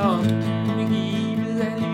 come and give them